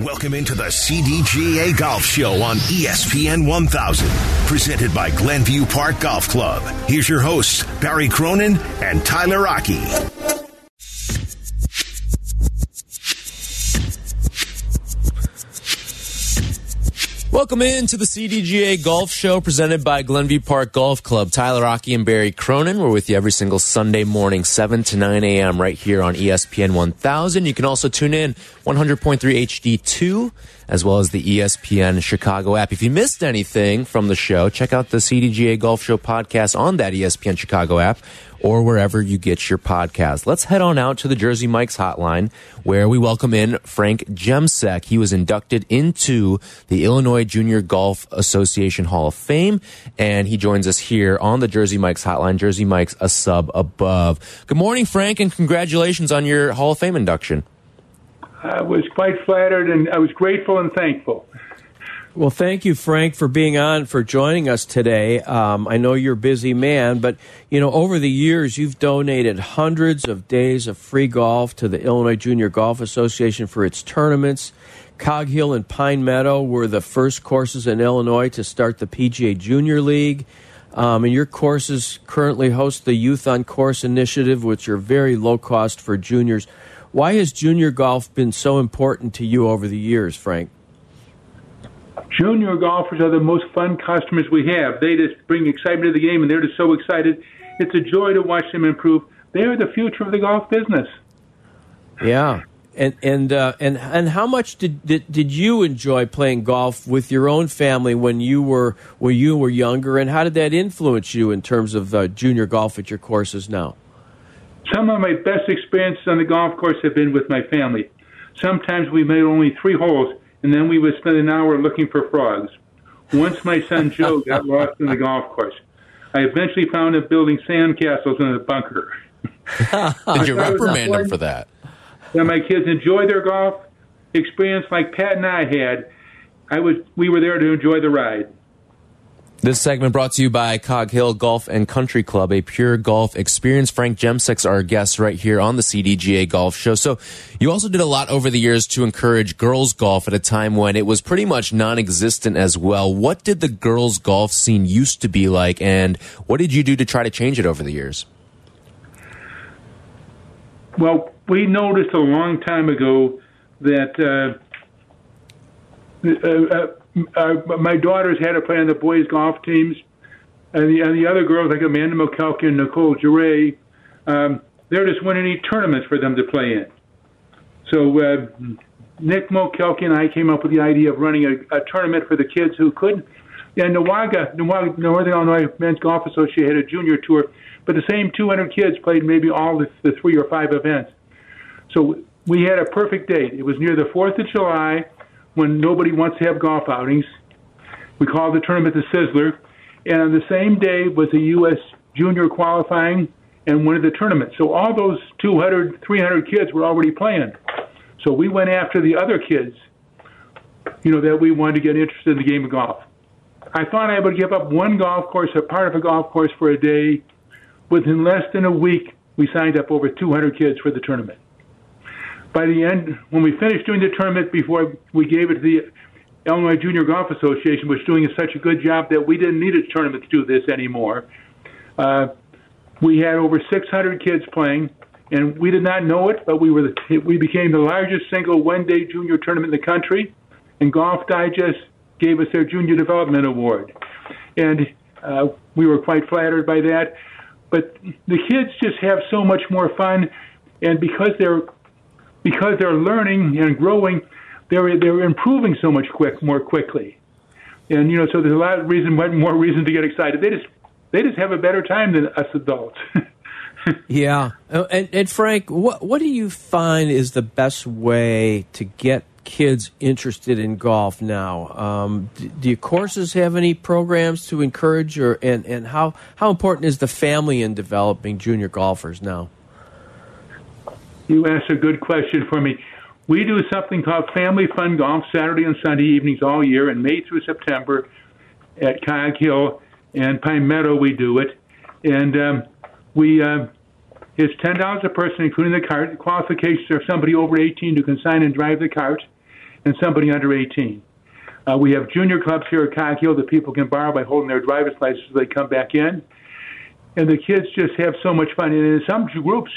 Welcome into the CDGA Golf Show on ESPN 1000, presented by Glenview Park Golf Club. Here's your hosts, Barry Cronin and Tyler Rocky. Welcome into the CDGA Golf Show presented by Glenview Park Golf Club. Tyler Rocky and Barry Cronin. We're with you every single Sunday morning, 7 to 9 a.m. right here on ESPN 1000. You can also tune in 100.3 HD2 as well as the ESPN Chicago app. If you missed anything from the show, check out the CDGA Golf Show podcast on that ESPN Chicago app or wherever you get your podcast. Let's head on out to the Jersey Mike's hotline where we welcome in Frank Jemsek. He was inducted into the Illinois Junior Golf Association Hall of Fame and he joins us here on the Jersey Mike's hotline. Jersey Mike's a sub above. Good morning, Frank, and congratulations on your Hall of Fame induction. I was quite flattered and I was grateful and thankful. Well, thank you, Frank, for being on, for joining us today. Um, I know you're a busy man, but you know, over the years, you've donated hundreds of days of free golf to the Illinois Junior Golf Association for its tournaments. Cog Hill and Pine Meadow were the first courses in Illinois to start the PGA Junior League. Um, and your courses currently host the Youth on Course initiative, which are very low cost for juniors. Why has junior golf been so important to you over the years, Frank? Junior golfers are the most fun customers we have. They just bring excitement to the game, and they're just so excited. It's a joy to watch them improve. They are the future of the golf business. Yeah, and and uh, and and how much did, did did you enjoy playing golf with your own family when you were when you were younger, and how did that influence you in terms of uh, junior golf at your courses now? Some of my best experiences on the golf course have been with my family. Sometimes we made only three holes, and then we would spend an hour looking for frogs. Once my son Joe got lost in the golf course. I eventually found him building sandcastles in a bunker. Did you reprimand him for that? That my kids enjoy their golf experience like Pat and I had. I was we were there to enjoy the ride. This segment brought to you by Cog Hill Golf and Country Club, a pure golf experience. Frank Jemsek's our guest right here on the CDGA Golf Show. So you also did a lot over the years to encourage girls golf at a time when it was pretty much non-existent as well. What did the girls golf scene used to be like and what did you do to try to change it over the years? Well, we noticed a long time ago that uh, uh, uh my daughters had to play on the boys' golf teams, and the, and the other girls like Amanda McKelkin and Nicole Giray, um, there just weren't any tournaments for them to play in. So uh, Nick McKelkin and I came up with the idea of running a, a tournament for the kids who couldn't. Yeah, Nawaga, Nawaga, Northern Illinois Men's Golf Association had a junior tour, but the same 200 kids played maybe all the, the three or five events. So we had a perfect date. It was near the 4th of July when nobody wants to have golf outings. We called the tournament the Sizzler. And on the same day was the U.S. junior qualifying and one of the tournaments. So all those 200, 300 kids were already playing. So we went after the other kids, you know, that we wanted to get interested in the game of golf. I thought I would give up one golf course, a part of a golf course for a day. Within less than a week, we signed up over 200 kids for the tournament by the end, when we finished doing the tournament before we gave it to the Illinois Junior Golf Association, was doing such a good job that we didn't need a tournament to do this anymore. Uh, we had over 600 kids playing, and we did not know it, but we were the, we became the largest single one-day junior tournament in the country, and Golf Digest gave us their Junior Development Award, and uh, we were quite flattered by that. But the kids just have so much more fun, and because they're because they're learning and growing, they're they're improving so much quick more quickly, and you know so there's a lot of reason more reason to get excited. They just they just have a better time than us adults. yeah, uh, and, and Frank, what what do you find is the best way to get kids interested in golf now? Um, do, do, your courses have any programs to encourage, or and and how how important is the family in developing junior golfers now? You asked a good question for me. We do something called Family Fun Golf Saturday and Sunday evenings all year, in May through September at Cog Hill and Pine Meadow. We do it, and um, we uh, it's ten dollars a person, including the cart. Qualifications are somebody over eighteen who can sign and drive the cart, and somebody under 18. Uh, we have junior clubs here at Cog Hill that people can borrow by holding their driver's license as they come back in. And the kids just have so much fun. And in some groups,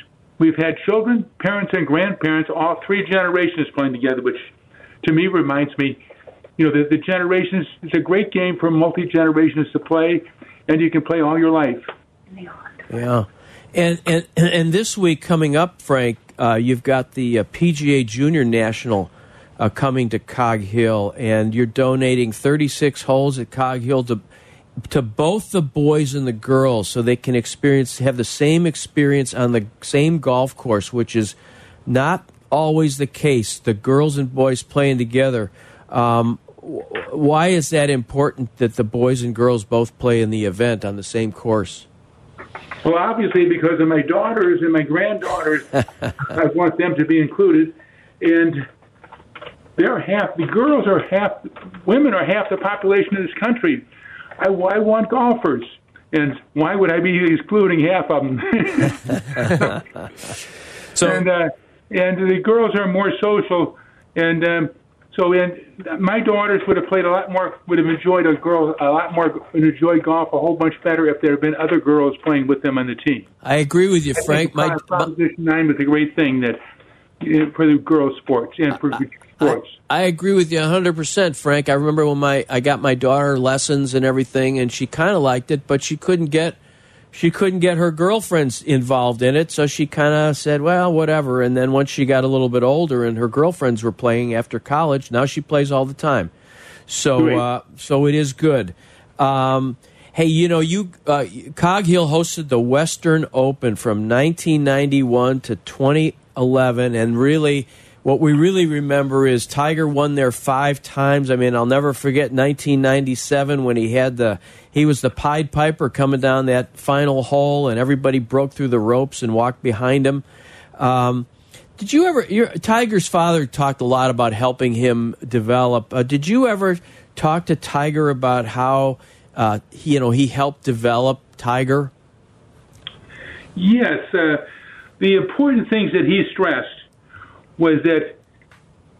we've had children, parents, and grandparents, all three generations playing together, which to me reminds me, you know, the, the generations, it's a great game for multi generations to play, and you can play all your life. Yeah. And, and, and this week coming up, Frank, uh, you've got the uh, PGA Junior National uh, coming to Cog Hill, and you're donating 36 holes at Cog Hill to to both the boys and the girls, so they can experience have the same experience on the same golf course, which is not always the case. The girls and boys playing together. Um, why is that important that the boys and girls both play in the event on the same course? Well, obviously, because of my daughters and my granddaughters, I want them to be included. And they're half, the girls are half, women are half the population of this country. I, I want golfers. And why would I be excluding half of them? so, and, uh, and the girls are more social. And um, so, and my daughters would have played a lot more, would have enjoyed a girl a lot more, enjoyed golf a whole bunch better if there had been other girls playing with them on the team. I agree with you, Frank. My Proposition Nine was a great thing that for the girls' sports and for sports. I, I agree with you 100%, Frank. I remember when my I got my daughter lessons and everything, and she kind of liked it, but she couldn't get she couldn't get her girlfriends involved in it, so she kind of said, "Well, whatever." And then once she got a little bit older and her girlfriends were playing after college, now she plays all the time. So, uh, so it is good. Um, hey, you know, you uh, Cog Hill hosted the Western Open from 1991 to 2011, and really what we really remember is Tiger won there five times. I mean, I'll never forget 1997 when he had the he was the Pied Piper coming down that final hole, and everybody broke through the ropes and walked behind him. Um, did you ever? Your Tiger's father talked a lot about helping him develop. Uh, did you ever talk to Tiger about how uh, he, you know he helped develop Tiger? Yes, uh, the important things that he stressed was that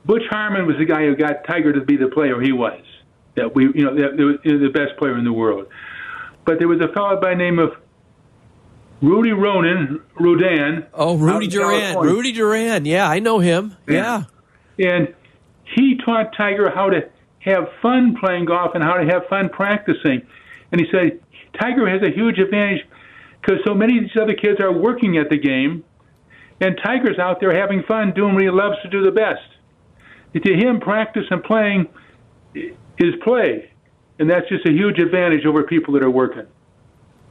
Butch Harmon was the guy who got Tiger to be the player he was. That we, you know, that, that the best player in the world. But there was a fellow by the name of Rudy Ronan, Rodan. Oh, Rudy Duran. Rudy Duran. Yeah, I know him. Yeah. yeah. And he taught Tiger how to have fun playing golf and how to have fun practicing. And he said Tiger has a huge advantage because so many of these other kids are working at the game and Tiger's out there having fun doing what he loves to do the best. To him, practice and playing is play, and that's just a huge advantage over people that are working.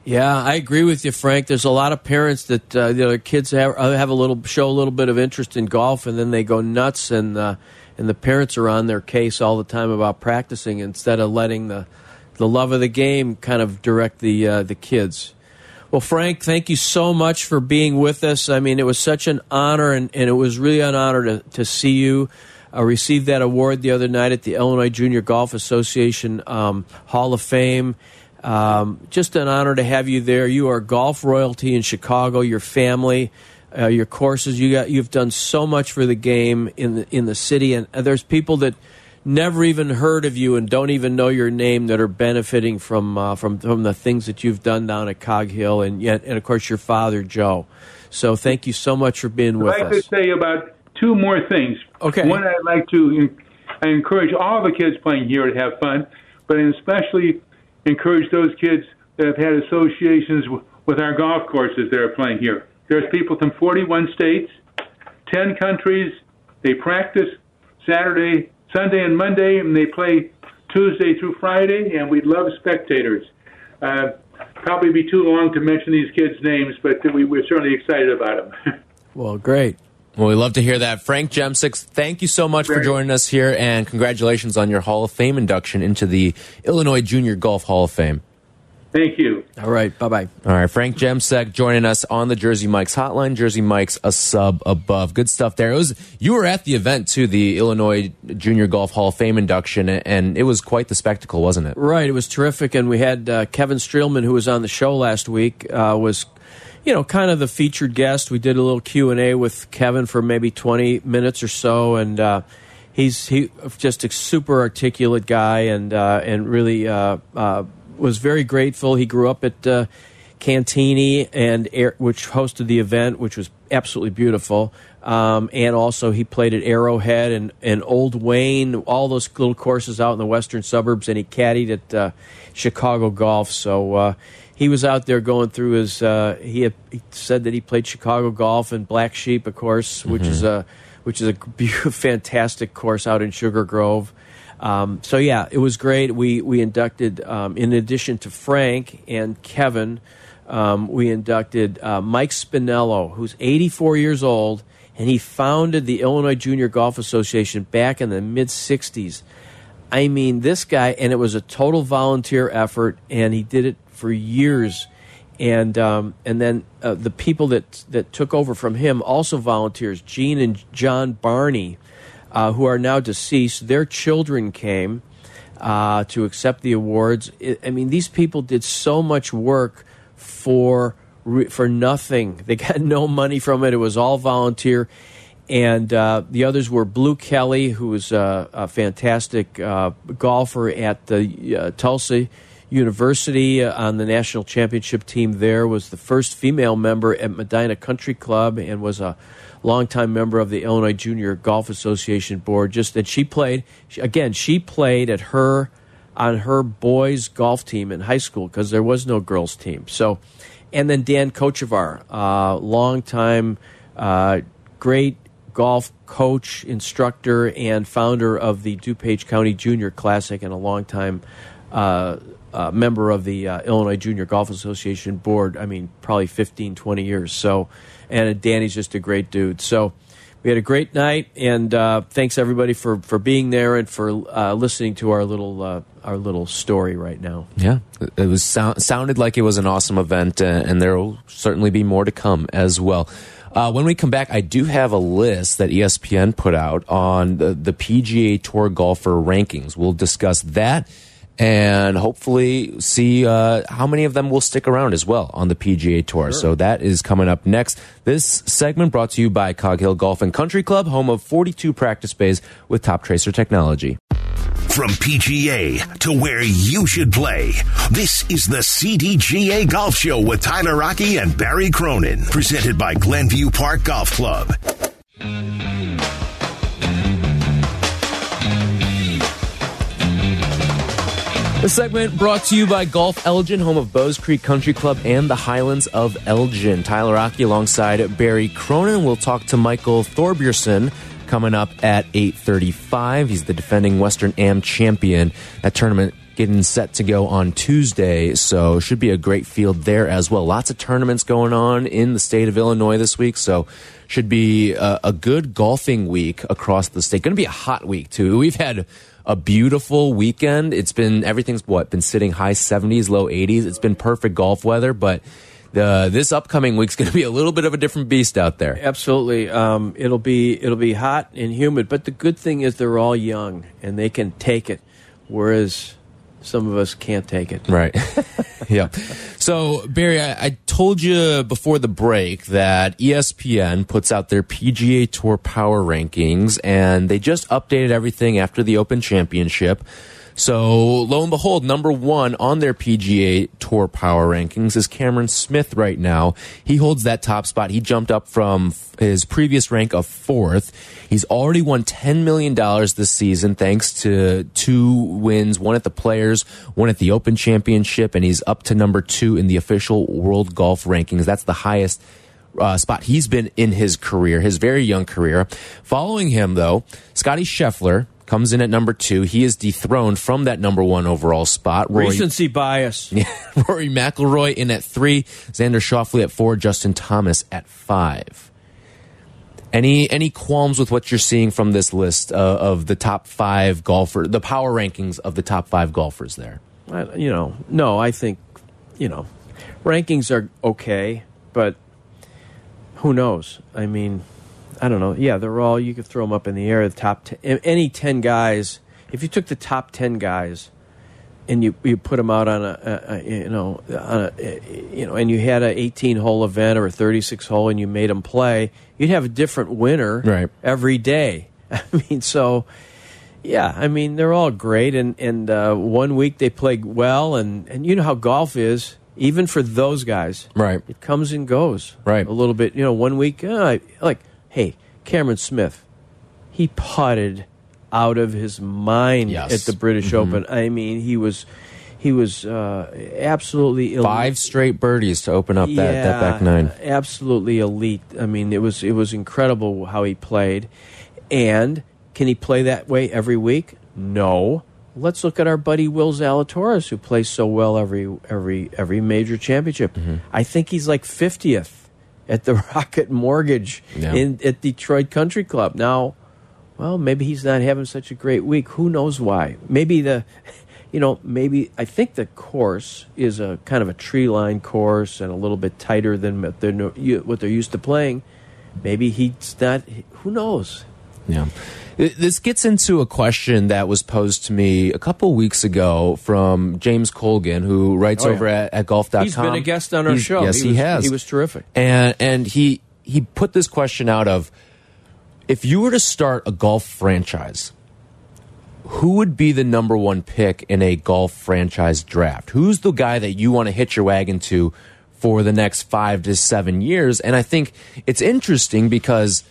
Yeah, I agree with you, Frank. There's a lot of parents that uh, their kids have, uh, have a little show a little bit of interest in golf, and then they go nuts, and uh, and the parents are on their case all the time about practicing instead of letting the the love of the game kind of direct the uh, the kids. Well, Frank, thank you so much for being with us. I mean, it was such an honor, and, and it was really an honor to, to see you uh, receive that award the other night at the Illinois Junior Golf Association um, Hall of Fame. Um, just an honor to have you there. You are golf royalty in Chicago. Your family, uh, your courses. You got. You've done so much for the game in the in the city, and there's people that never even heard of you and don't even know your name that are benefiting from uh, from from the things that you've done down at Cog Hill and yet and of course your father Joe. So thank you so much for being with us. I'd like to say about two more things. Okay. One, I'd like to I encourage all the kids playing here to have fun, but especially encourage those kids that have had associations with our golf courses that are playing here. There's people from 41 states, 10 countries. They practice Saturday, Sunday and Monday, and they play Tuesday through Friday, and we'd love spectators. Uh, probably be too long to mention these kids' names, but we, we're certainly excited about them. well, great. Well, we love to hear that. Frank Jemsek, thank you so much Very for joining us here, and congratulations on your Hall of Fame induction into the Illinois Junior Golf Hall of Fame. Thank you. All right. Bye bye. All right. Frank Jemsek joining us on the Jersey Mike's hotline. Jersey Mike's a sub above. Good stuff there. It was you were at the event too, the Illinois Junior Golf Hall of Fame induction, and it was quite the spectacle, wasn't it? Right. It was terrific, and we had uh, Kevin Streelman, who was on the show last week, uh, was you know kind of the featured guest. We did a little Q and A with Kevin for maybe twenty minutes or so, and. Uh, he's he just a super articulate guy and uh, and really uh, uh, was very grateful. He grew up at uh, Cantigny and Air, which hosted the event, which was absolutely beautiful. Um, and also he played at Arrowhead and, and Old Wayne, all those little courses out in the western suburbs, and he caddied at uh, Chicago Golf. So uh, he was out there going through his. Uh, he, had, he said that he played Chicago Golf and Black Sheep, of course, which is a which is a fantastic course out in Sugar Grove. Um, so yeah, it was great. We we inducted, um, in addition to Frank and Kevin, um, we inducted uh, Mike Spinello, who's 84 years old, and he founded the Illinois Junior Golf Association back in the mid 60s. I mean, this guy, and it was a total volunteer effort, and he did it for years. And um, and then uh, the people that that took over from him also volunteers. Gene and John Barney, uh, who are now deceased, their children came uh, to accept the awards. I mean, these people did so much work for for nothing. They got no money from it. It was all volunteer. And uh, the others were Blue Kelly, who was a, a fantastic uh, golfer at the uh, Tulsa University uh, on the national championship team. There was the first female member at Medinah Country Club, and was a longtime member of the Illinois Junior Golf Association board. Just that she played again. She played at her on her boys golf team in high school because there was no girls team. So and then Dan Kochevar, uh, longtime uh, great golf coach, instructor, and founder of the DuPage County Junior Classic, and a longtime uh, uh, member of the uh, Illinois Junior Golf Association board. I mean, probably 15, 20 years. So, and Danny's just a great dude. So, we had a great night, and uh, thanks everybody for, for being there and for uh, listening to our little uh, our little story right now. Yeah, it was sound, sounded like it was an awesome event, uh, and there will certainly be more to come as well. Uh, when we come back, I do have a list that ESPN put out on the, the PGA Tour golfer rankings. We'll discuss that and hopefully see uh, how many of them will stick around as well on the PGA Tour. Sure. So that is coming up next. This segment brought to you by Cog Hill Golf and Country Club, home of 42 practice bays with Toptracer technology. From PGA to where you should play, this is the CDGA Golf Show with Tyler Rocky and Barry Cronin, presented by Glenview Park Golf Club. The segment brought to you by Golf Elgin, home of Bowes Creek Country Club and the Highlands of Elgin. Tyler Rocky alongside Barry Cronin. We'll talk to Michael Thorbjornsen coming up at 8.35. He's the defending Western Am champion. That tournament getting set to go on Tuesday, so should be a great field there as well. Lots of tournaments going on in the state of Illinois this week, so should be a, a good golfing week across the state. Going to be a hot week, too. We've had a beautiful weekend. It's been everything's what been sitting high 70s, low 80s. It's been perfect golf weather, but the this upcoming week's going to be a little bit of a different beast out there. Absolutely, um, it'll be it'll be hot and humid. But the good thing is they're all young and they can take it, whereas some of us can't take it. Right. yeah. So, Barry, I, I, told you before the break that ESPN puts out their PGA Tour Power Rankings, and they just updated everything after the Open Championship. So lo and behold, number one on their PGA Tour Power Rankings is Cameron Smith right now. He holds that top spot. He jumped up from his previous rank of fourth. He's already won $10 million this season thanks to two wins, one at the Players, one at the Open Championship, and he's up to number two in the official World Golf Rankings. That's the highest uh, spot he's been in his career, his very young career. Following him, though, Scottie Scheffler, comes in at number two. He is dethroned from that number one overall spot. Rory, Recency bias. Rory McIlroy in at three, Xander Schauffele at four, Justin Thomas at five. Any any qualms with what you're seeing from this list uh, of the top five golfer, the power rankings of the top five golfers there? I, you know, no, I think you know, rankings are okay, but who knows? I mean, I don't know. Yeah, they're all you could throw them up in the air. The top ten, any ten guys. If you took the top ten guys and you you put them out on a, a, a you know on a, you know and you had an 18 hole event or a 36 hole and you made them play, you'd have a different winner right. every day. I mean, so yeah, I mean they're all great, and and uh, one week they play well, and and you know how golf is. Even for those guys, Right. It comes and goes, Right. A little bit, you know. One week, uh, like, hey, Cameron Smith, he putted out of his mind Yes. at the British Open. I mean, he was, he was uh, absolutely elite. Five straight birdies to open up that, that back nine. Absolutely elite. I mean, it was it was incredible how he played. And can he play that way every week? No. Let's look at our buddy Will Zalatoris, who plays so well every every every major championship. Mm-hmm. I think he's like fiftieth at the Rocket Mortgage Yeah. in at Detroit Country Club. Now, well, maybe he's not having such a great week. Who knows why? Maybe the, you know, maybe I think the course is a kind of a tree line course and a little bit tighter than what they're what they're used to playing. Maybe he's not. Who knows? Yeah. This gets into a question that was posed to me a couple weeks ago from James Colgan, who writes Oh, yeah. over at, at golf.com. He's been a guest on our He's- show. Yes, He he, was- has. he was terrific. And and he he put this question out of if you were to start a golf franchise, who would be the number one pick in a golf franchise draft? Who's the guy that you want to hitch your wagon to for the next five to seven years? And I think it's interesting because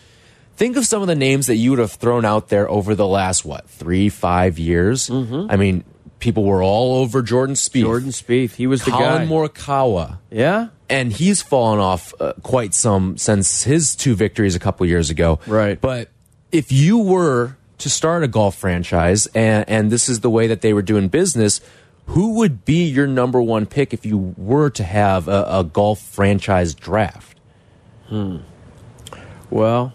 think of some of the names that you would have thrown out there over the last what three, five years. I mean, people were all over Jordan Spieth. Jordan Spieth. He was the Collin guy. Morikawa Yeah. and he's fallen off uh, quite some since his two victories a couple years ago. Right. But if you were to start a golf franchise and, and this is the way that they were doing business, who would be your number one pick if you were to have a, a golf franchise draft? Hmm. Well,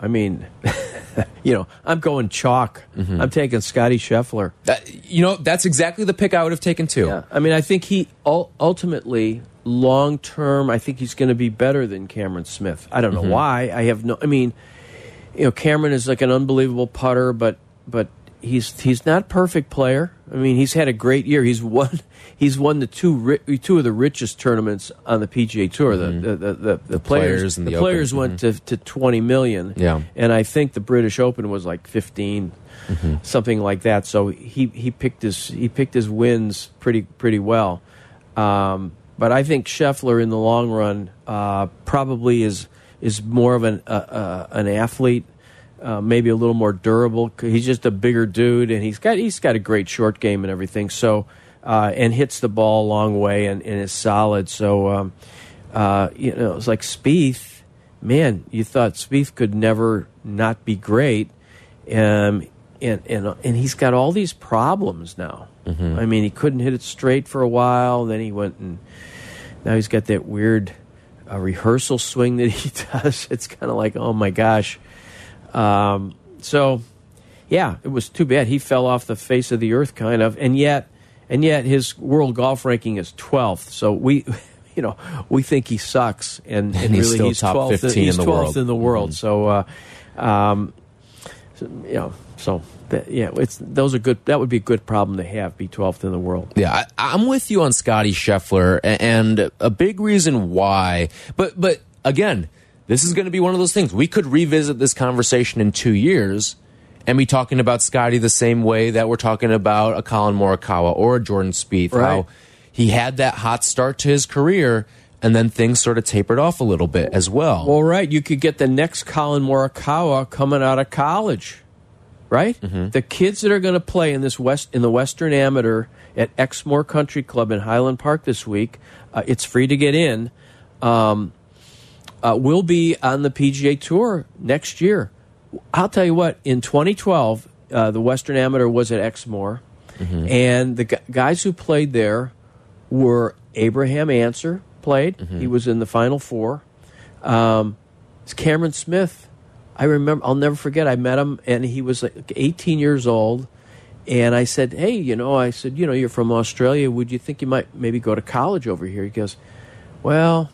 I mean, you know, I'm going chalk. Mm-hmm. I'm taking Scottie Scheffler. That, you know, that's exactly the pick I would have taken too. Yeah, I mean, I think he ultimately, long term, I think he's going to be better than Cameron Smith. I don't know why. I have no. I mean, you know, Cameron is like an unbelievable putter, but but he's he's not perfect player. I mean, he's had a great year. He's won. He's won the two ri- two of the richest tournaments on the PGA Tour. The, the, the the the players players and the players Open. went to to twenty million. Yeah. and I think the British Open was like 15 something like that. So he he picked his he picked his wins pretty pretty well. Um, but I think Scheffler in the long run uh, probably is is more of an uh, uh, an athlete, uh, maybe a little more durable. He's just a bigger dude, and he's got he's got a great short game and everything. So uh, and hits the ball a long way and, and is solid. So um, uh, you know, it's like Spieth. Man, you thought Spieth could never not be great, um, and and and he's got all these problems now. I mean, he couldn't hit it straight for a while. Then he went and now he's got that weird uh, rehearsal swing that he does. It's kind of like, oh my gosh. Um, so, yeah, it was too bad he fell off the face of the earth, kind of, and yet, and yet his world golf ranking is twelfth. So we. You know, we think he sucks, and, and, he's really still he's top 12th, 15 in he's the 12th world. in the world. So, uh, um, so, you know, so that, yeah, it's those are good. That would be a good problem to have. Be twelfth in the world. Yeah, I, I'm with you on Scottie Scheffler, and a big reason why. But but again, this is going to be one of those things. We could revisit this conversation in two years and be talking about Scottie the same way that we're talking about a Collin Morikawa or a Jordan Spieth. Right. How he had that hot start to his career, and then things sort of tapered off a little bit as well. Well, right. You could get the next Collin Morikawa coming out of college, right? The kids that are going to play in this west in the Western Amateur at Exmoor Country Club in Highland Park this week. Uh, it's free to get in. Um, uh, will be on the PGA Tour next year. I'll tell you what. In 2012, uh, the Western Amateur was at Exmoor, and the guys who played there were Abraham Ancer played. He was in the final four. Um, it's Cameron Smith. I remember. I'll never forget. I met him, and he was like 18 years old. And I said, "Hey, you know," I said, "You know, you're from Australia. Would you think you might maybe go to college over here?" He goes, "Well."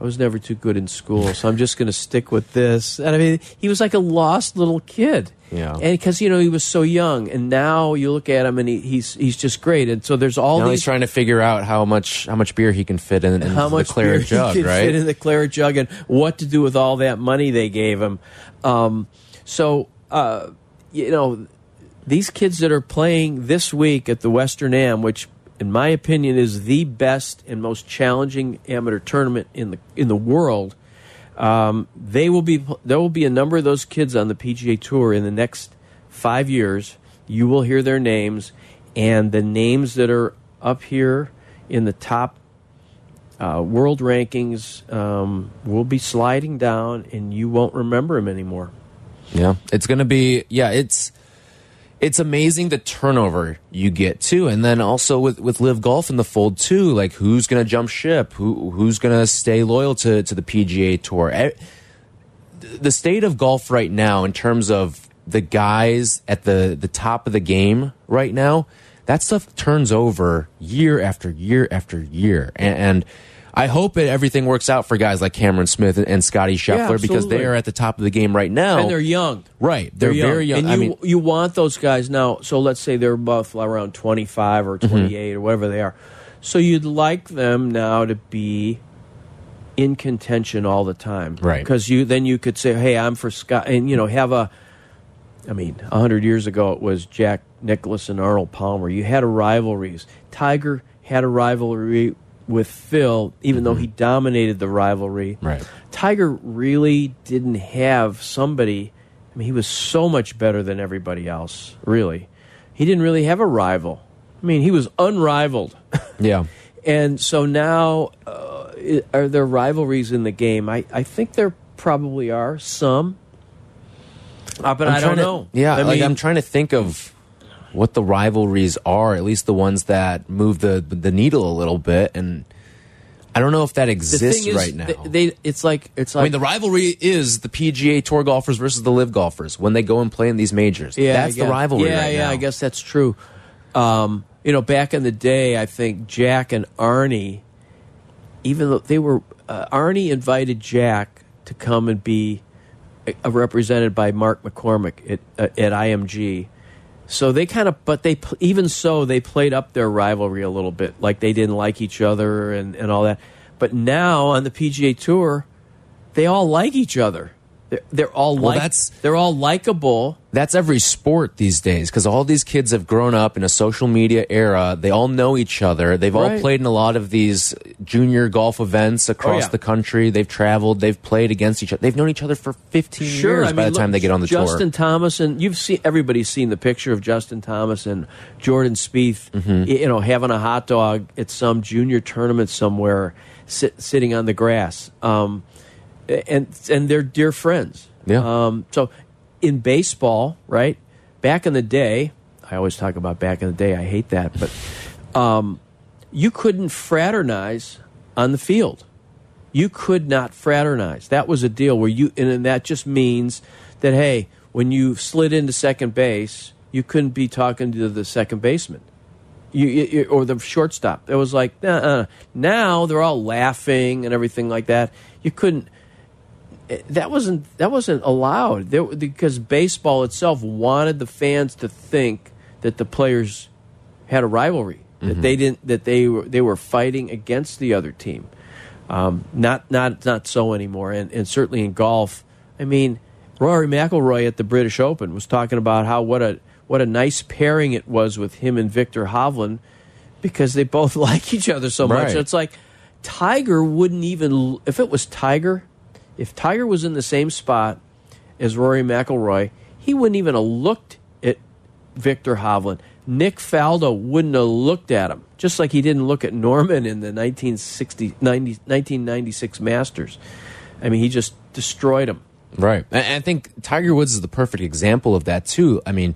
I was never too good in school, so I'm just going to stick with this. And I mean, he was like a lost little kid. Yeah. And because you know he was so young, and now you look at him and he, he's he's just great. And so there's all now these he's trying to figure out how much how much beer he can fit in, in how much the claret beer jug, he can right? fit in the claret jug and what to do with all that money they gave him. Um, so uh, you know, these kids that are playing this week at the Western Am, which in my opinion is the best and most challenging amateur tournament in the in the world. Um, they will be there will be a number of those kids on the PGA Tour in the next five years. You will hear their names, and the names that are up here in the top uh, world rankings um, will be sliding down, and you won't remember them anymore. Yeah, it's going to be yeah, it's it's amazing the turnover you get too, and then also with with live golf in the fold too. Like who's going to jump ship? Who who's going to stay loyal to to the PGA Tour? The state of golf right now, in terms of the guys at the the top of the game right now, that stuff turns over year after year after year, and. and I hope that everything works out for guys like Cameron Smith and Scottie Scheffler because they are at the top of the game right now. And they're young. Right. They're, very young. And you, I mean, you want those guys now. So let's say they're both around 25 or Mm-hmm. 28 or whatever they are. So you'd like them now to be in contention all the time. Right. Because you then you could say, hey, I'm for Scott, and, you know, have a, I mean, 100 years ago it was Jack Nicklaus and Arnold Palmer. You had a rivalries. Tiger had a rivalry with Phil, even though he dominated the rivalry. Mm-hmm. Right. Tiger really didn't have somebody. I mean, he was so much better than everybody else. Really, he didn't really have a rival. I mean, he was unrivaled. yeah. and so now, uh, are there rivalries in the game? I, I think there probably are some, uh, but I'm I don't to- know. yeah, I like mean, I'm trying to think of what the rivalries are, at least the ones that move the the needle a little bit, and I don't know if that exists is, right now. They, they, it's like it's like I mean, the rivalry is the PGA Tour golfers versus the Live golfers when they go and play in these majors. Yeah, that's the rivalry. Yeah, right yeah, now. I guess that's true. Um, you know, back in the day, I think Jack and Arnie, even though they were, uh, Arnie invited Jack to come and be uh, represented by Mark McCormack at uh, at IMG. So they kind of, but they even so they played up their rivalry a little bit, like they didn't like each other and and all that. But now on the PGA Tour, they all like each other. They're, they're all Well, like that's- they're all likable. That's every sport these days because all these kids have grown up in a social media era. They all know each other. They've all played in a lot of these junior golf events across yeah. the country. They've traveled. They've played against each other. They've known each other for 15 Sure, years I by mean, the time they get on the Justin tour. Thomas and you've seen everybody's seen the picture of Justin Thomas and Jordan Spieth, Mm-hmm. you know, having a hot dog at some junior tournament somewhere, sit, sitting on the grass, um, and and they're dear friends. Yeah. Um, so in baseball, right? Back in the day, I always talk about back in the day. I hate that, but um, you couldn't fraternize on the field you could not fraternize. That was a deal where you, and that just means that hey, when you slid into second base, you couldn't be talking to the second baseman, you, you or the shortstop. It was like uh now they're all laughing and everything like that. You couldn't. That wasn't that wasn't allowed there, because baseball itself wanted the fans to think that the players had a rivalry that they didn't that they were they were fighting against the other team. Um, not not not so anymore, and, and certainly in golf. I mean, Rory McIlroy at the British Open was talking about how what a what a nice pairing it was with him and Viktor Hovland because they both like each other so much. Right. It's like Tiger wouldn't even if it was Tiger, if Tiger was in the same spot as Rory McIlroy, he wouldn't even have looked at Viktor Hovland. Nick Faldo wouldn't have looked at him, just like he didn't look at Norman in the 1960, 90, 1996 Masters. I mean, he just destroyed him. Right. And I think Tiger Woods is the perfect example of that, too. I mean,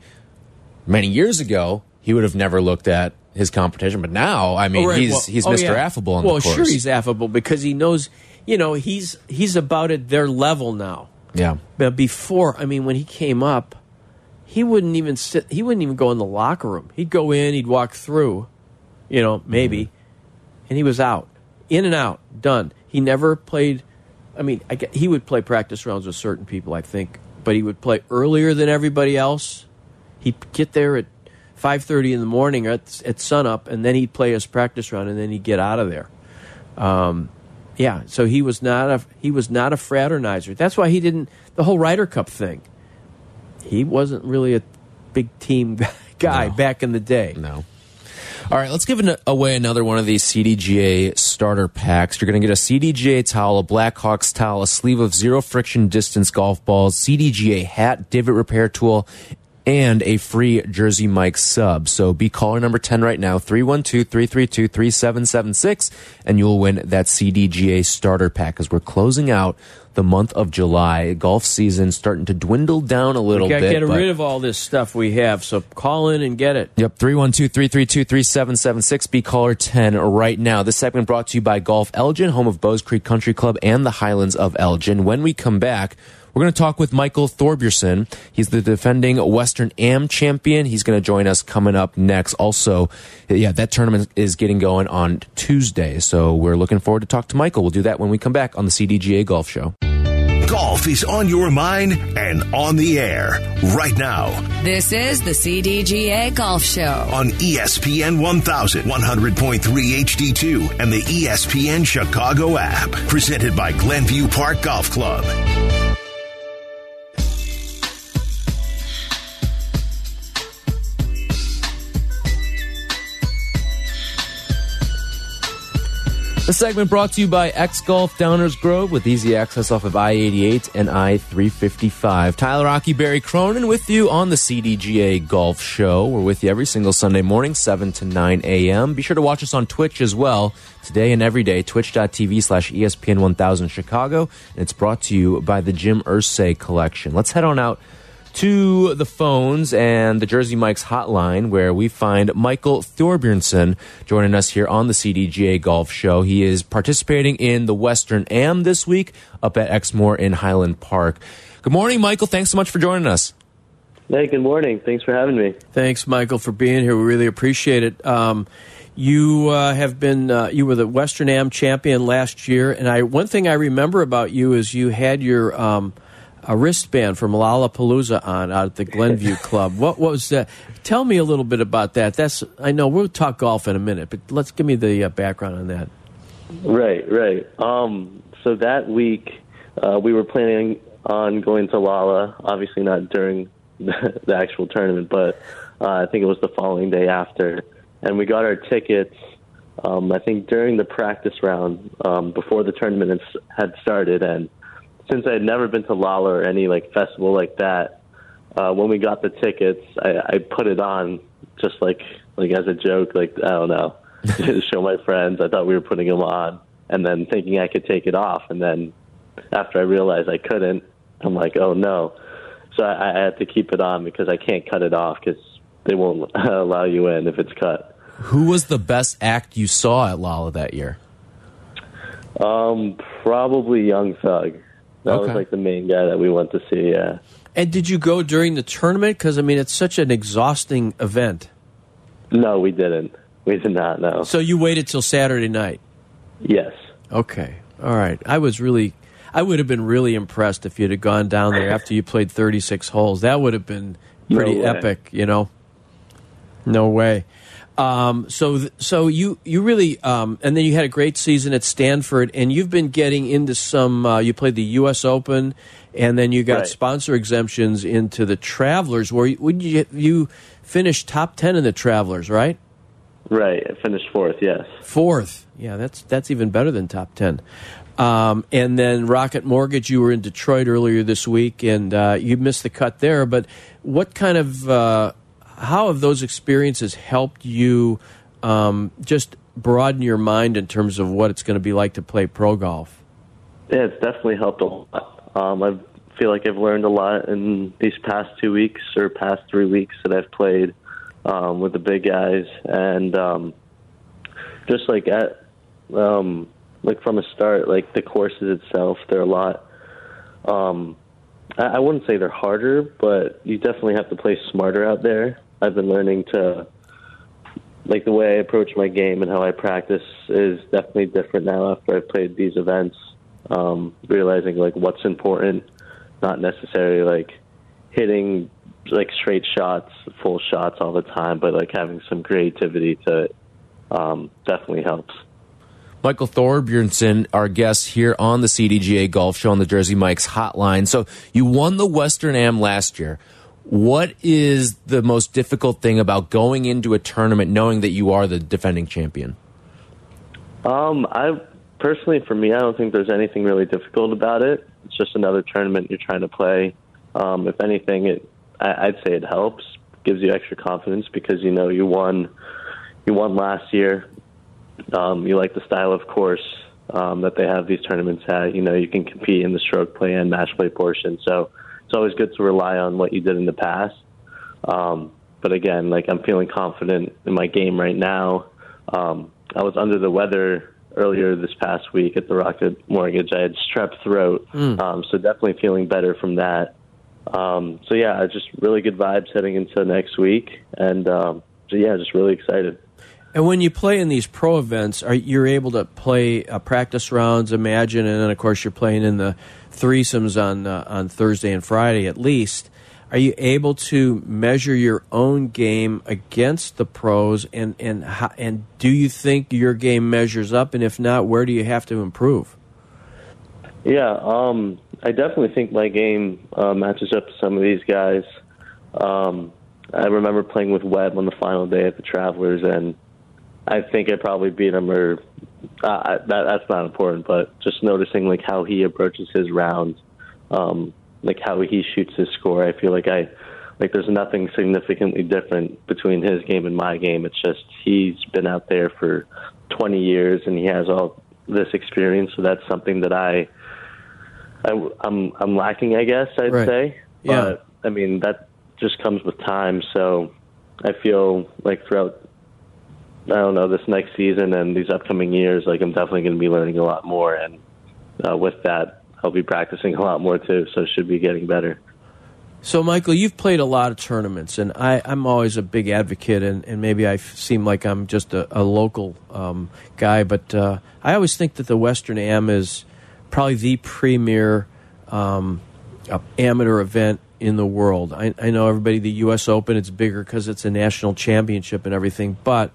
many years ago, he would have never looked at his competition, but now, I mean, Oh, right. he's Well- he's oh, Mr. yeah. Affable on well, the course. Well, sure, he's affable because he knows, you know, he's he's about at their level now. yeah. But before, I mean, when he came up, he wouldn't even sit. He wouldn't even go in the locker room. He'd go in. He'd walk through, you know, maybe, and he was out, in and out, done. He never played. I mean, I he would play practice rounds with certain people, I think, but he would play earlier than everybody else. He'd get there at five thirty in the morning or at, at sunup, and then he'd play his practice round, and then he'd get out of there. Um, yeah, so he was not a he was not a fraternizer. That's why he didn't the whole Ryder Cup thing. he wasn't really a big team guy No. back in the day. No. All right, let's give an, away another one of these CDGA starter packs. You're going to get a CDGA towel, a Blackhawks towel, a sleeve of zero friction distance golf balls, CDGA hat, divot repair tool, and a free Jersey Mike sub. So be caller number 10 right now, 312 332 3776, and you'll win that CDGA starter pack as we're closing out the month of July. Golf season starting to dwindle down a little We got to bit. get but- rid of all this stuff we have. So call in and get it. Yep, 312-332-3776, be caller 10 right now. This segment brought to you by Golf Elgin, home of Bowes Creek Country Club and the Highlands of Elgin. When we come back, we're going to talk with Michael Thorbjornsen. He's the defending Western Am champion. He's going to join us coming up next. Also, yeah, that tournament is getting going on Tuesday. So we're looking forward to talk to Michael. We'll do that when we come back on the CDGA Golf Show. Golf is on your mind and on the air right now This is the CDGA Golf Show. on E ESPN 1100, 100.3 HD2, and the E ESPN Chicago app. Presented by Glenview Park Golf Club. The segment brought to you by X Golf Downers Grove with easy access off of I 88 and I 355. Tyler Rocky, Barry Cronin with you on the CDGA Golf Show. We're with you every single Sunday morning, 7 to 9 a.m. Be sure to watch us on Twitch as well, today and every day, twitch.tv slash ESPN 1000 Chicago. And it's brought to you by the Jim Irsay Collection. Let's head on out to the phones and the Jersey Mike's hotline, where we find Michael Thorbjornsen joining us here on the CDGA Golf Show. He is participating in the Western Am this week up at Exmoor in Highland Park. Good morning, Michael. Thanks so much for joining us. Hey, good morning. Thanks for having me. Thanks, Michael, for being here. We really appreciate it. Um, you uh, have been uh, you were the Western Am champion last year, and I one thing I remember about you is you had your um, a wristband from Lollapalooza on out at the Glenview Club. What, what was that? Tell me a little bit about that. That's I know we'll talk golf in a minute, but let's give me the uh, background on that. Right, right. Um, so that week, uh, we were planning on going to Lolla. Obviously, not during the, the actual tournament, but uh, I think it was the following day after. And we got our tickets. Um, I think during the practice round um, before the tournament had started, and since I had never been to Lolla or any like festival like that, uh, when we got the tickets, I, I put it on just like like as a joke, like I don't know, to show my friends. I thought we were putting them on, and then thinking I could take it off, and then after I realized I couldn't, I'm like, oh no. So I, I had to keep it on because I can't cut it off because they won't allow you in if it's cut. Who was the best act you saw at Lolla that year? Um, probably Young Thug. That was like the main guy that we went to see. Yeah. And did you go during the tournament? Because I mean, it's such an exhausting event. No, we didn't. We did not know. So you waited till Saturday night. Yes. Okay. All right. I was really, I would have been really impressed if you'd have gone down there after you played 36 holes. That would have been pretty No epic, you know? No way. Um, so, th- so you, you really, um, and then you had a great season at Stanford, and you've been getting into some, uh, you played the U.S. Open, and then you got Right. sponsor exemptions into the Travelers, where you, would you, you finished top 10 in the Travelers, right? Right. I finished fourth. Yes. Fourth. Yeah, that's that's even better than top ten. Um, and then Rocket Mortgage, you were in Detroit earlier this week, and uh, you missed the cut there. But what kind of uh, how have those experiences helped you um, just broaden your mind in terms of what it's going to be like to play pro golf? Yeah, it's definitely helped a lot. Um, I feel like I've learned a lot in these past two weeks or past three weeks that I've played um, with the big guys, and um, just like at um, like from a start, like the courses itself, they're a lot. Um, I, I wouldn't say they're harder, but you definitely have to play smarter out there. I've been learning to like the way I approach my game and how I practice is definitely different now after I've played these events. Um, realizing like what's important, not necessarily like hitting like straight shots, full shots all the time, but like having some creativity to it um, definitely helps. Michael Thorbjornsen, our guest here on the CDGA Golf Show on the Jersey Mike's Hotline. So you won the Western Am last year. What is the most difficult thing about going into a tournament knowing that you are the defending champion? Um, I personally, for me, I don't think there's anything really difficult about it. It's just another tournament you're trying to play. Um, if anything, it I, I'd say it helps, gives you extra confidence because you know you won, you won last year. Um, you like the style of course um, that they have these tournaments at. You know, you can compete in the stroke play and match play portion. So it's always good to rely on what you did in the past. Um, but again, like I'm feeling confident in my game right now. Um, I was under the weather earlier this past week at the Rocket Mortgage. I had strep throat, mm. um, so definitely feeling better from that. Um, so yeah, just really good vibes heading into next week, and um, so yeah, just really excited. And when you play in these pro events, are you're able to play uh, practice rounds? Imagine, and then of course you're playing in the threesomes on uh, on Thursday and Friday at least. Are you able to measure your own game against the pros, and and and do you think your game measures up? And if not, where do you have to improve? Yeah, um, I definitely think my game uh, matches up to some of these guys. Um, I remember playing with Webb on the final day at the Travelers, and I think I probably beat him, or uh, that, that's not important. But just noticing like how he approaches his rounds, um, like how he shoots his score. I feel like I like there's nothing significantly different between his game and my game. It's just he's been out there for 20 years and he has all this experience. So that's something that I, I I'm I'm lacking, I guess I'd right. say. Yeah. But I mean that just comes with time. So I feel like throughout I don't know this next season and these upcoming years, like I'm definitely going to be learning a lot more, and uh, with that, I'll be practicing a lot more too, so should be getting better. So, Michael, you've played a lot of tournaments, and I, am always a big advocate, and, and maybe I seem like I'm just a, a local um, guy, but uh, I always think that the Western Am is probably the premier um, amateur event in the world. I, I know everybody, the U.S. Open, it's bigger because it's a national championship and everything, but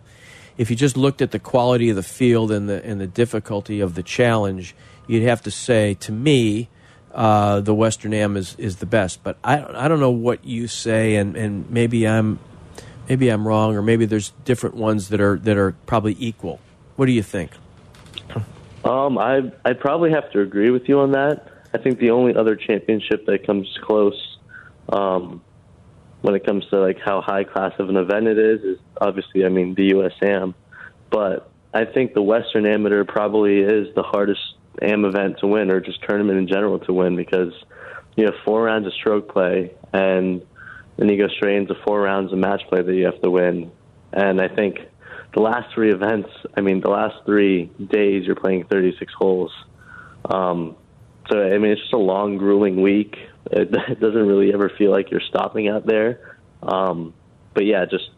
if you just looked at the quality of the field and the and the difficulty of the challenge, you'd have to say to me, uh, the Western Am is, is the best. But I I don't know what you say, and, and maybe I'm maybe I'm wrong, or maybe there's different ones that are that are probably equal. What do you think? Um, I I probably have to agree with you on that. I think the only other championship that comes close, um, when it comes to like how high class of an event it is, is obviously I mean the USAM, but I think the Western Amateur probably is the hardest am event to win or just tournament in general to win because you have four rounds of stroke play and then you go straight into four rounds of match play that you have to win. And I think the last three events, I mean, the last three days, you're playing 36 holes. Um, so, I mean, it's just a long, grueling week. It, it doesn't really ever feel like you're stopping out there. Um, but yeah, just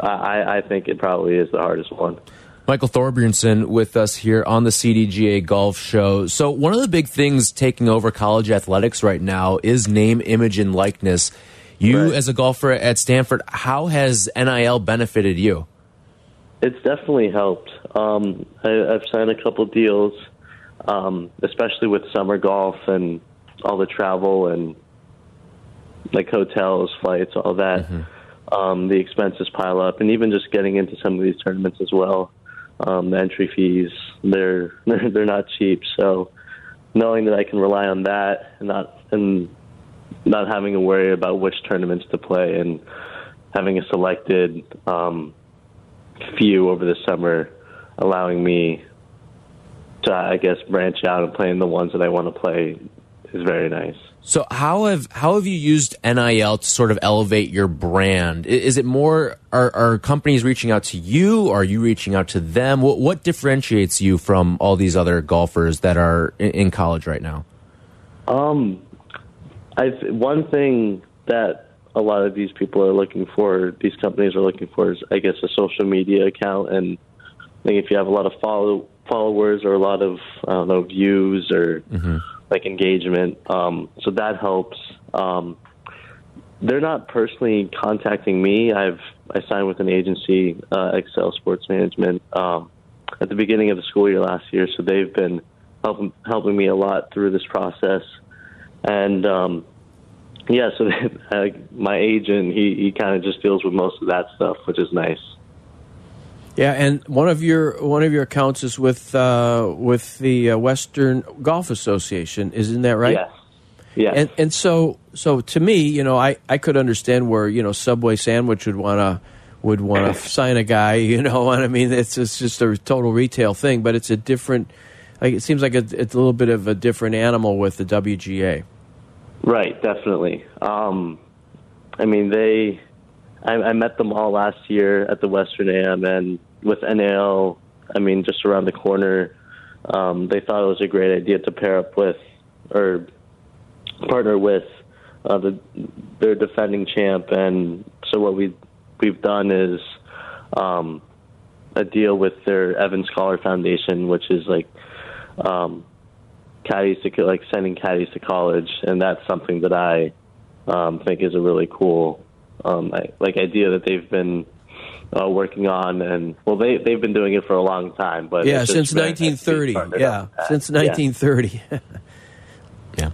I, I think it probably is the hardest one. Michael Thorbjornsen with us here on the CDGA Golf Show. So, one of the big things taking over college athletics right now is name, image, and likeness. You, right. as a golfer at Stanford, how has NIL benefited you? It's definitely helped. Um, I, have signed a couple deals, um, especially with summer golf and all the travel and like hotels, flights, all that. Mm -hmm. um, the expenses pile up, and even just getting into some of these tournaments as well um, the entry fees they're, they're they're not cheap. So knowing that I can rely on that and not and not having to worry about which tournaments to play and having a selected um, few over the summer, allowing me to I guess branch out and play in the ones that I want to play is very nice. So how have how have you used NIL to sort of elevate your brand? Is it more are, are companies reaching out to you? Or are you reaching out to them? What, what differentiates you from all these other golfers that are in, in college right now? Um, I one thing that a lot of these people are looking for, these companies are looking for, is I guess a social media account, and I think if you have a lot of follow followers or a lot of I don't know views or. Mm -hmm like engagement. Um, so that helps. Um, they're not personally contacting me. I've I signed with an agency, uh, Excel Sports Management, um, at the beginning of the school year last year. So they've been helping helping me a lot through this process, and um, yeah, so uh, my agent he he kind of just deals with most of that stuff, which is nice. Yeah, and one of your one of your accounts is with uh, with the uh, Western Golf Association, isn't that right? Yes. Yeah. And and so so to me, you know, I, I could understand where you know Subway sandwich would want to would want to sign a guy, you know, and I mean it's it's just a total retail thing, but it's a different. Like, it seems like a, it's a little bit of a different animal with the WGA. Right, definitely. Um, I mean, they. I, I met them all last year at the Western AM, and with NIL, I mean, just around the corner, um, they thought it was a great idea to pair up with or partner with uh, the their defending champ, and so what we we've done is um, a deal with their Evans Scholar Foundation, which is like um, caddies to like sending caddies to college, and that's something that I um, think is a really cool um, like idea that they've been uh, working on, and well, they they've been doing it for a long time, but yeah, it's since just been- 1930. Yeah, since 1930. Yeah.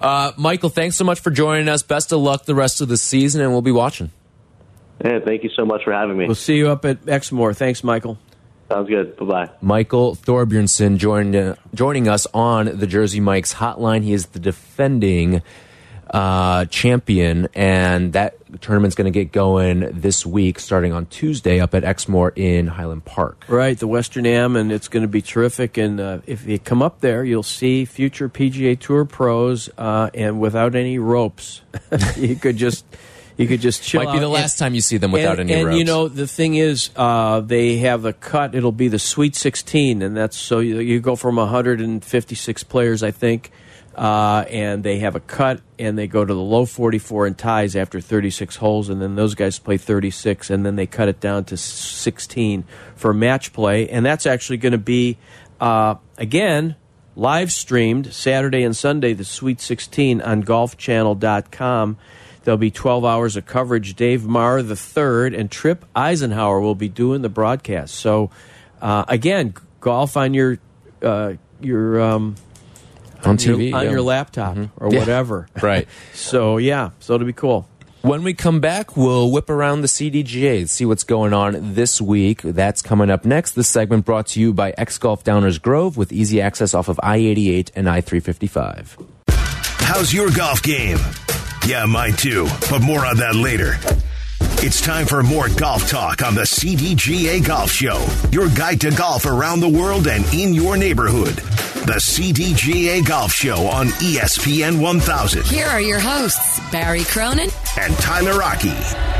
Uh, Michael, thanks so much for joining us. Best of luck the rest of the season, and we'll be watching. Yeah, thank you so much for having me. we'll see you up at Exmoor. Thanks, Michael. Sounds good. Bye bye. Michael Thorbjornsen joined, uh, joining us on the Jersey Mike's hotline. He is the defending uh, champion, and that tournament's going to get going this week, starting on Tuesday up at Exmoor in Highland Park. Right, the Western Am, and it's going to be terrific. And uh, if you come up there, you'll see future PGA Tour pros, uh, and without any ropes, you could just you could just chill. Might be out. the last time you see them without and, any and ropes. you know the thing is, uh, they have a cut. It'll be the Sweet 16, and that's so you, you go from 156 players, I think, uh, and they have a cut, and they go to the low 44 in ties after 36 holes, and then those guys play 36, and then they cut it down to 16 for match play, and that's actually going to be uh, again live streamed Saturday and Sunday, the Sweet 16 on golfchannel.com. There'll be 12 hours of coverage. Dave Marr the third and Tripp Isenhour will be doing the broadcast. So, uh, again, golf on your uh, your um, on your- TV on yeah. your laptop mm-hmm. or Yeah. whatever. Right. So yeah, so it'll be cool. When we come back, we'll whip around the CDGA, see what's going on this week. That's coming up next. This segment brought to you by X Golf Downers Grove with easy access off of I 88 and I 355. How's your golf game? Yeah, mine too, but more on that later. It's time for more golf talk on the CDGA Golf Show, your guide to golf around the world and in your neighborhood. The CDGA Golf Show on ESPN 1000 Here are your hosts, Barry Cronin and Tyler Rocky.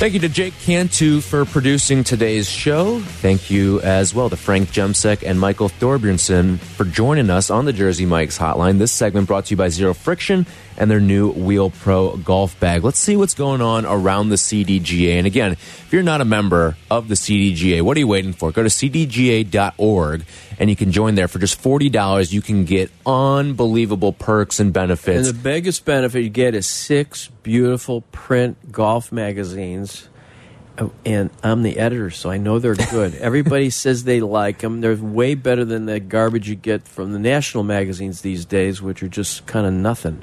Thank you to Jake Cantu for producing today's show. Thank you as well to Frank Jemsek and Michael Thorbjornsen for joining us on the Jersey Mike's hotline. This segment brought to you by Zero Friction and their new Wheel Pro golf bag. Let's see what's going on around the CDGA. And again, if you're not a member of the CDGA, what are you waiting for? Go to cdga.org and you can join there for just $40. You can get unbelievable perks and benefits. And the biggest benefit you get is six beautiful print golf magazines. And I'm the editor, so I know they're good. Everybody says they like them. They're way better than the garbage you get from the national magazines these days, which are just kind of nothing.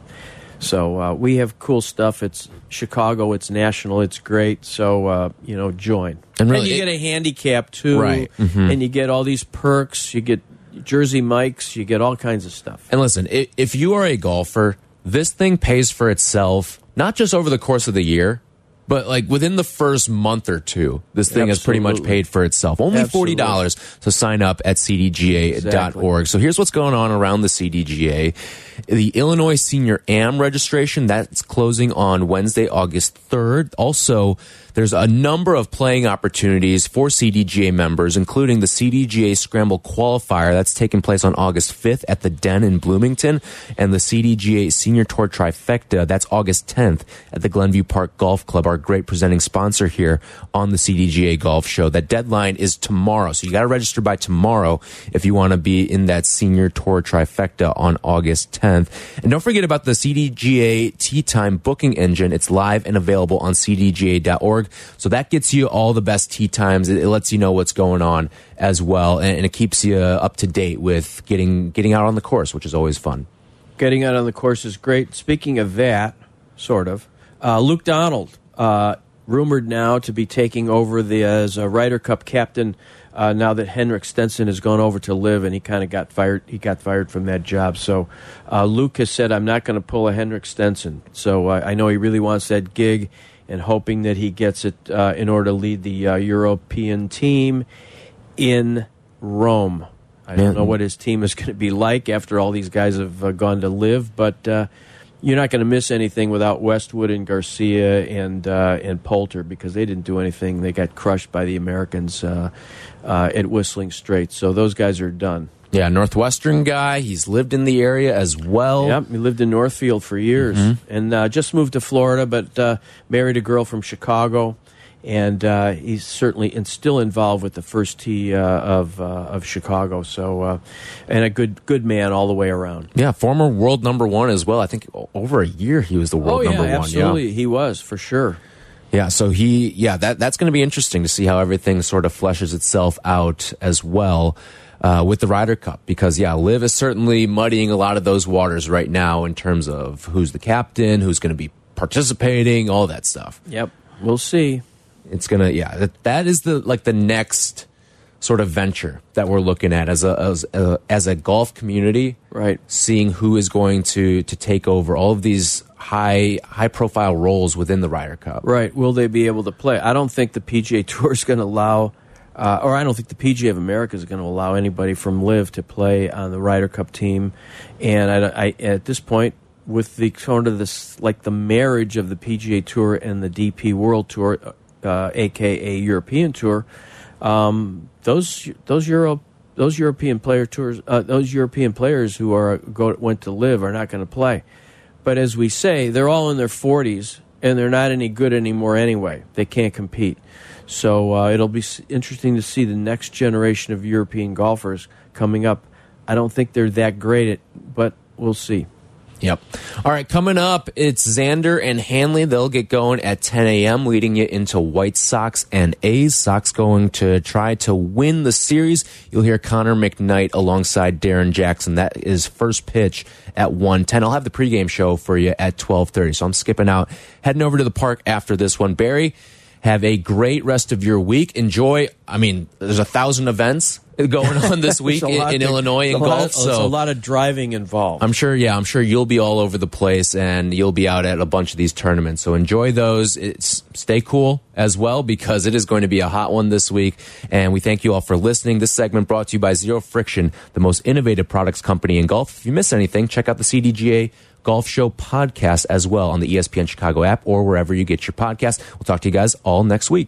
So uh, we have cool stuff. It's Chicago. It's national. It's great. So uh, you know, join. And really, you it- get a handicap too, Right. Mhm. And you get all these perks. You get Jersey Mikes. You get all kinds of stuff. And listen, if you are a golfer, this thing pays for itself, not just over the course of the year, but like within the first month or two. This thing has pretty much paid for itself. Only Absolutely. $40 to sign up at cdga.org. So here's what's going on around the CDGA. The Illinois Senior AM registration, that's closing on Wednesday, August 3rd. Also, there's a number of playing opportunities for CDGA members, including the CDGA Scramble Qualifier that's taking place on August 5th at the Den in Bloomington, and the CDGA Senior Tour Trifecta that's August 10th at the Glenview Park Golf Club. Our our great presenting sponsor here on the CDGA Golf Show. That deadline is tomorrow. So you got to register by tomorrow if you want to be in that senior tour trifecta on August 10th. And don't forget about the CDGA Tee Time booking engine. It's live and available on cdga.org. So that gets you all the best tee times. It, lets you know what's going on as well. And, and it keeps you up to date with getting, getting out on the course, which is always fun. Getting out on the course is great. Speaking of that, sort of, uh, Luke Donald, uh, rumored now to be taking over the as a Ryder Cup captain. Uh, now that Henrik Stenson has gone over to LIV, and he kind of got fired, he got fired from that job. So uh, Luke has said, "I'm not going to pull a Henrik Stenson." So uh, I know he really wants that gig, and hoping that he gets it uh, in order to lead the uh, European team in Rome. I don't know what his team is going to be like after all these guys have uh, gone to LIV, but uh, you're not going to miss anything without Westwood and Garcia and uh, and Poulter because they didn't do anything. They got crushed by the Americans uh, uh, at Whistling Straits. So those guys are done. Yeah, Northwestern guy. He's lived in the area as well. Yep, he lived in Northfield for years and uh, just moved to Florida, but married a girl from Chicago and uh, he's certainly and still involved with the first tee uh, of uh, of Chicago. So, uh, and a good good man all the way around. Yeah, former world number one as well. I think over a year he was the world oh yeah, number one. absolutely, he was for sure. Yeah, so he, yeah, that that's going to be interesting to see how everything sort of fleshes itself out as well. Uh, with the Ryder Cup, because yeah, Liv is certainly muddying a lot of those waters right now in terms of who's the captain, who's going to be participating, all that stuff. Yep, we'll see. It's gonna, yeah, that, that is the like the next sort of venture that we're looking at as a as a, as a golf community, Right. Seeing who is going to to take over all of these high high profile roles within the Ryder Cup. Right. Will they be able to play? I don't think the PGA Tour is going to allow, uh, or I don't think the PGA of America is going to allow anybody from LIV to play on the Ryder Cup team. And I, I, at this point, with the sort of this, like the marriage of the PGA Tour and the DP World Tour, uh, aka European Tour, um, those those Euro those European player tours, uh, those European players who are go, went to LIV are not going to play. But as we say, they're all in their 40s and they're not any good anymore anyway. They can't compete. So uh, it'll be interesting to see the next generation of European golfers coming up. I don't think they're that great at, but we'll see. Yep. All right, coming up, it's Xander and Hanley. They'll get going at 10 a.m., leading you into White Sox and A's. Sox going to try to win the series. You'll hear Connor McKnight alongside Darrin Jackson. That is first pitch at 1:10. I'll have the pregame show for you at 12:30. So I'm skipping out, heading over to the park after this one. Barry, have a great rest of your week. Enjoy. I mean, there's a thousand events going on this week in, in to- Illinois in a golf. of- so a lot of driving involved. I'm sure, yeah, I'm sure you'll be all over the place and you'll be out at a bunch of these tournaments. So enjoy those. It's, stay cool as well because it is going to be a hot one this week. And we thank you all for listening. This segment brought to you by Zero Friction, the most innovative products company in golf. If you miss anything, check out the CDGA Golf Show podcast as well on the ESPN Chicago app or wherever you get your podcast. We'll talk to you guys all next week.